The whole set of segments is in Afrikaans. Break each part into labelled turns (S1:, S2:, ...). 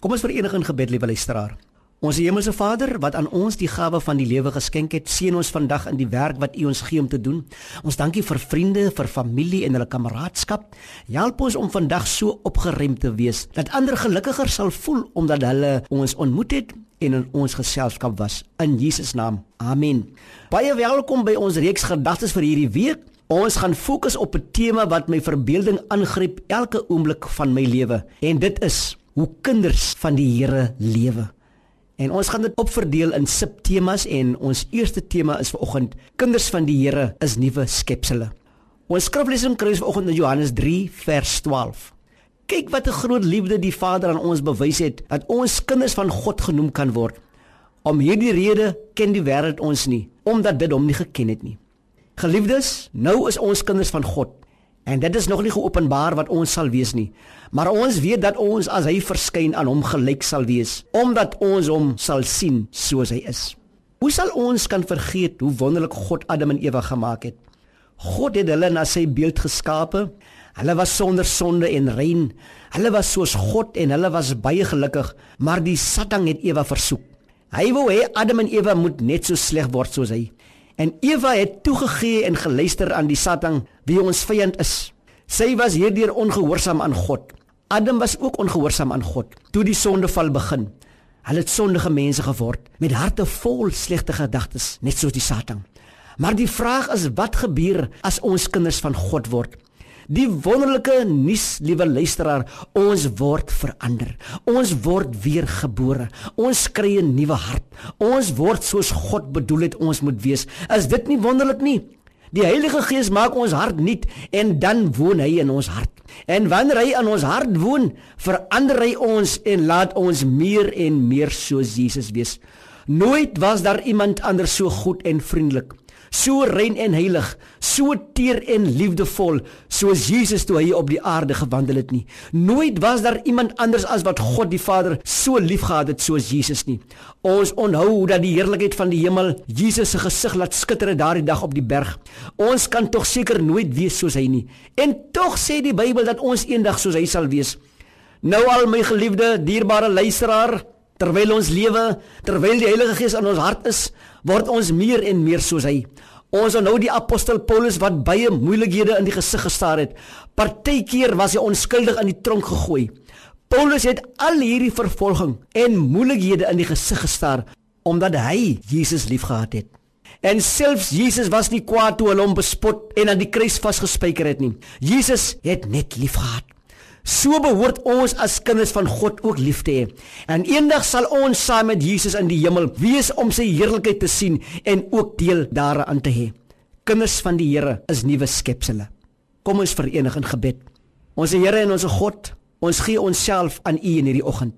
S1: Kom ons verenig in gebed, liewe luisteraar. Ons hemelse Vader wat aan ons die gawe van die lewe geskenk het, seën ons vandag in die werk wat U ons gee om te doen. Ons dankie vir vriende, vir familie en hulle kameraadskap. Help ons om vandag so opgerem te wees dat ander gelukkiger sal voel omdat hulle ons ontmoet het en in ons geselskap was. In Jesus naam. Amen. Baie welkom by ons reeks gedagtes vir hierdie week. Ons gaan fokus op 'n tema wat my verbeelding aangryp elke oomblik van my lewe en dit is hoe kinders van die Here lewe. En ons gaan dit opverdeel in subtemas en ons eerste tema is vanoggend kinders van die Here is nuwe skepsels. Ons skriflesing kry ons vanoggend in Johannes 3 vers 12. Kyk wat 'n groot liefde die Vader aan ons bewys het dat ons kinders van God genoem kan word. Om hierdie rede ken die wêreld ons nie omdat dit hom nie geken het nie. Geliefdes, nou is ons kinders van God En dit is nog nie geopenbaar wat ons sal wees nie. Maar ons weet dat ons as hy verskyn aan hom gelyk sal wees, omdat ons hom sal sien soos hy is. Hoe sal ons kan vergeet hoe wonderlik God Adam en Eva gemaak het? God het hulle na sy beeld geskape. Hulle was sonder sonde en rein. Hulle was soos God en hulle was baie gelukkig, maar die Satan het Eva versoek. Hy wou hê Adam en Eva moet net so sleg word soos hy. En Eva het toegegee en geluister aan die Satan wie ons vyand is. Sy was hierdeur ongehoorsaam aan God. Adam was ook ongehoorsaam aan God toe die sondeval begin. Hulle het sondige mense geword met harte vol slegte gedagtes, net soos die Satan. Maar die vraag is wat gebeur as ons kinders van God word? Die wonderlike nuus, liewe luisteraar, ons word verander. Ons word weergebore. Ons kry 'n nuwe hart. Ons word soos God bedoel het ons moet wees. Is dit nie wonderlik nie? Die Heilige Gees maak ons hart nuut en dan woon hy in ons hart. En wanneer hy in ons hart woon, verander hy ons en laat ons meer en meer soos Jesus wees. Nooit was daar iemand anders so goed en vriendelik so rein en heilig, so teer en liefdevol soos Jesus toe hy op die aarde gewandel het nie. Nooit was daar iemand anders as wat God die Vader so liefgehad het soos Jesus nie. Ons onthou dat die heerlikheid van die hemel Jesus se gesig laat skitter daardie dag op die berg. Ons kan tog seker nooit wees soos hy nie. En tog sê die Bybel dat ons eendag soos hy sal wees. Nou al my geliefde, dierbare luisteraar, terwyl ons lewe, terwyl die Heilige Gees in ons hart is, word ons meer en meer soos hy. Ons onthou die apostel Paulus wat baie moeilikhede in die gesig gestaar het. Partykeer was hy onskuldig in die tronk gegooi. Paulus het al hierdie vervolging en moeilikhede in die gesig gestaar omdat hy Jesus liefgehad het. En selfs Jesus was nie kwaad toe hulle hom bespot en aan die kruis vasgespijker het nie. Jesus het net liefgehad. So behoort ons as kinders van God ook lief te hê. En eendag sal ons saam met Jesus in die hemel wees om sy heerlikheid te sien en ook deel daaraan te hê. Kinders van die Here is nuwe skepsels. Kom ons verenig in gebed. Ons Here en ons God, ons gee onsself aan U in hierdie oggend.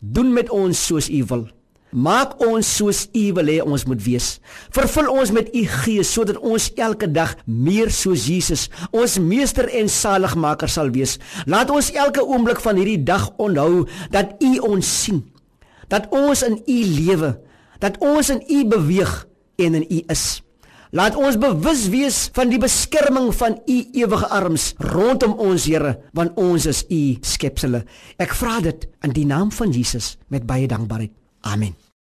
S1: Doen met ons soos U wil. Maak ons soos U wil hê ons moet wees. Vervul ons met U Gees sodat ons elke dag meer soos Jesus, ons meester en saligmaker sal wees. Laat ons elke oomblik van hierdie dag onthou dat U ons sien. Dat ons in U lewe, dat ons in U beweeg en in U is. Laat ons bewus wees van die beskerming van U ewige arms rondom ons Here, want ons is U skepsels. Ek vra dit in die naam van Jesus met baie dankbaarheid. amiin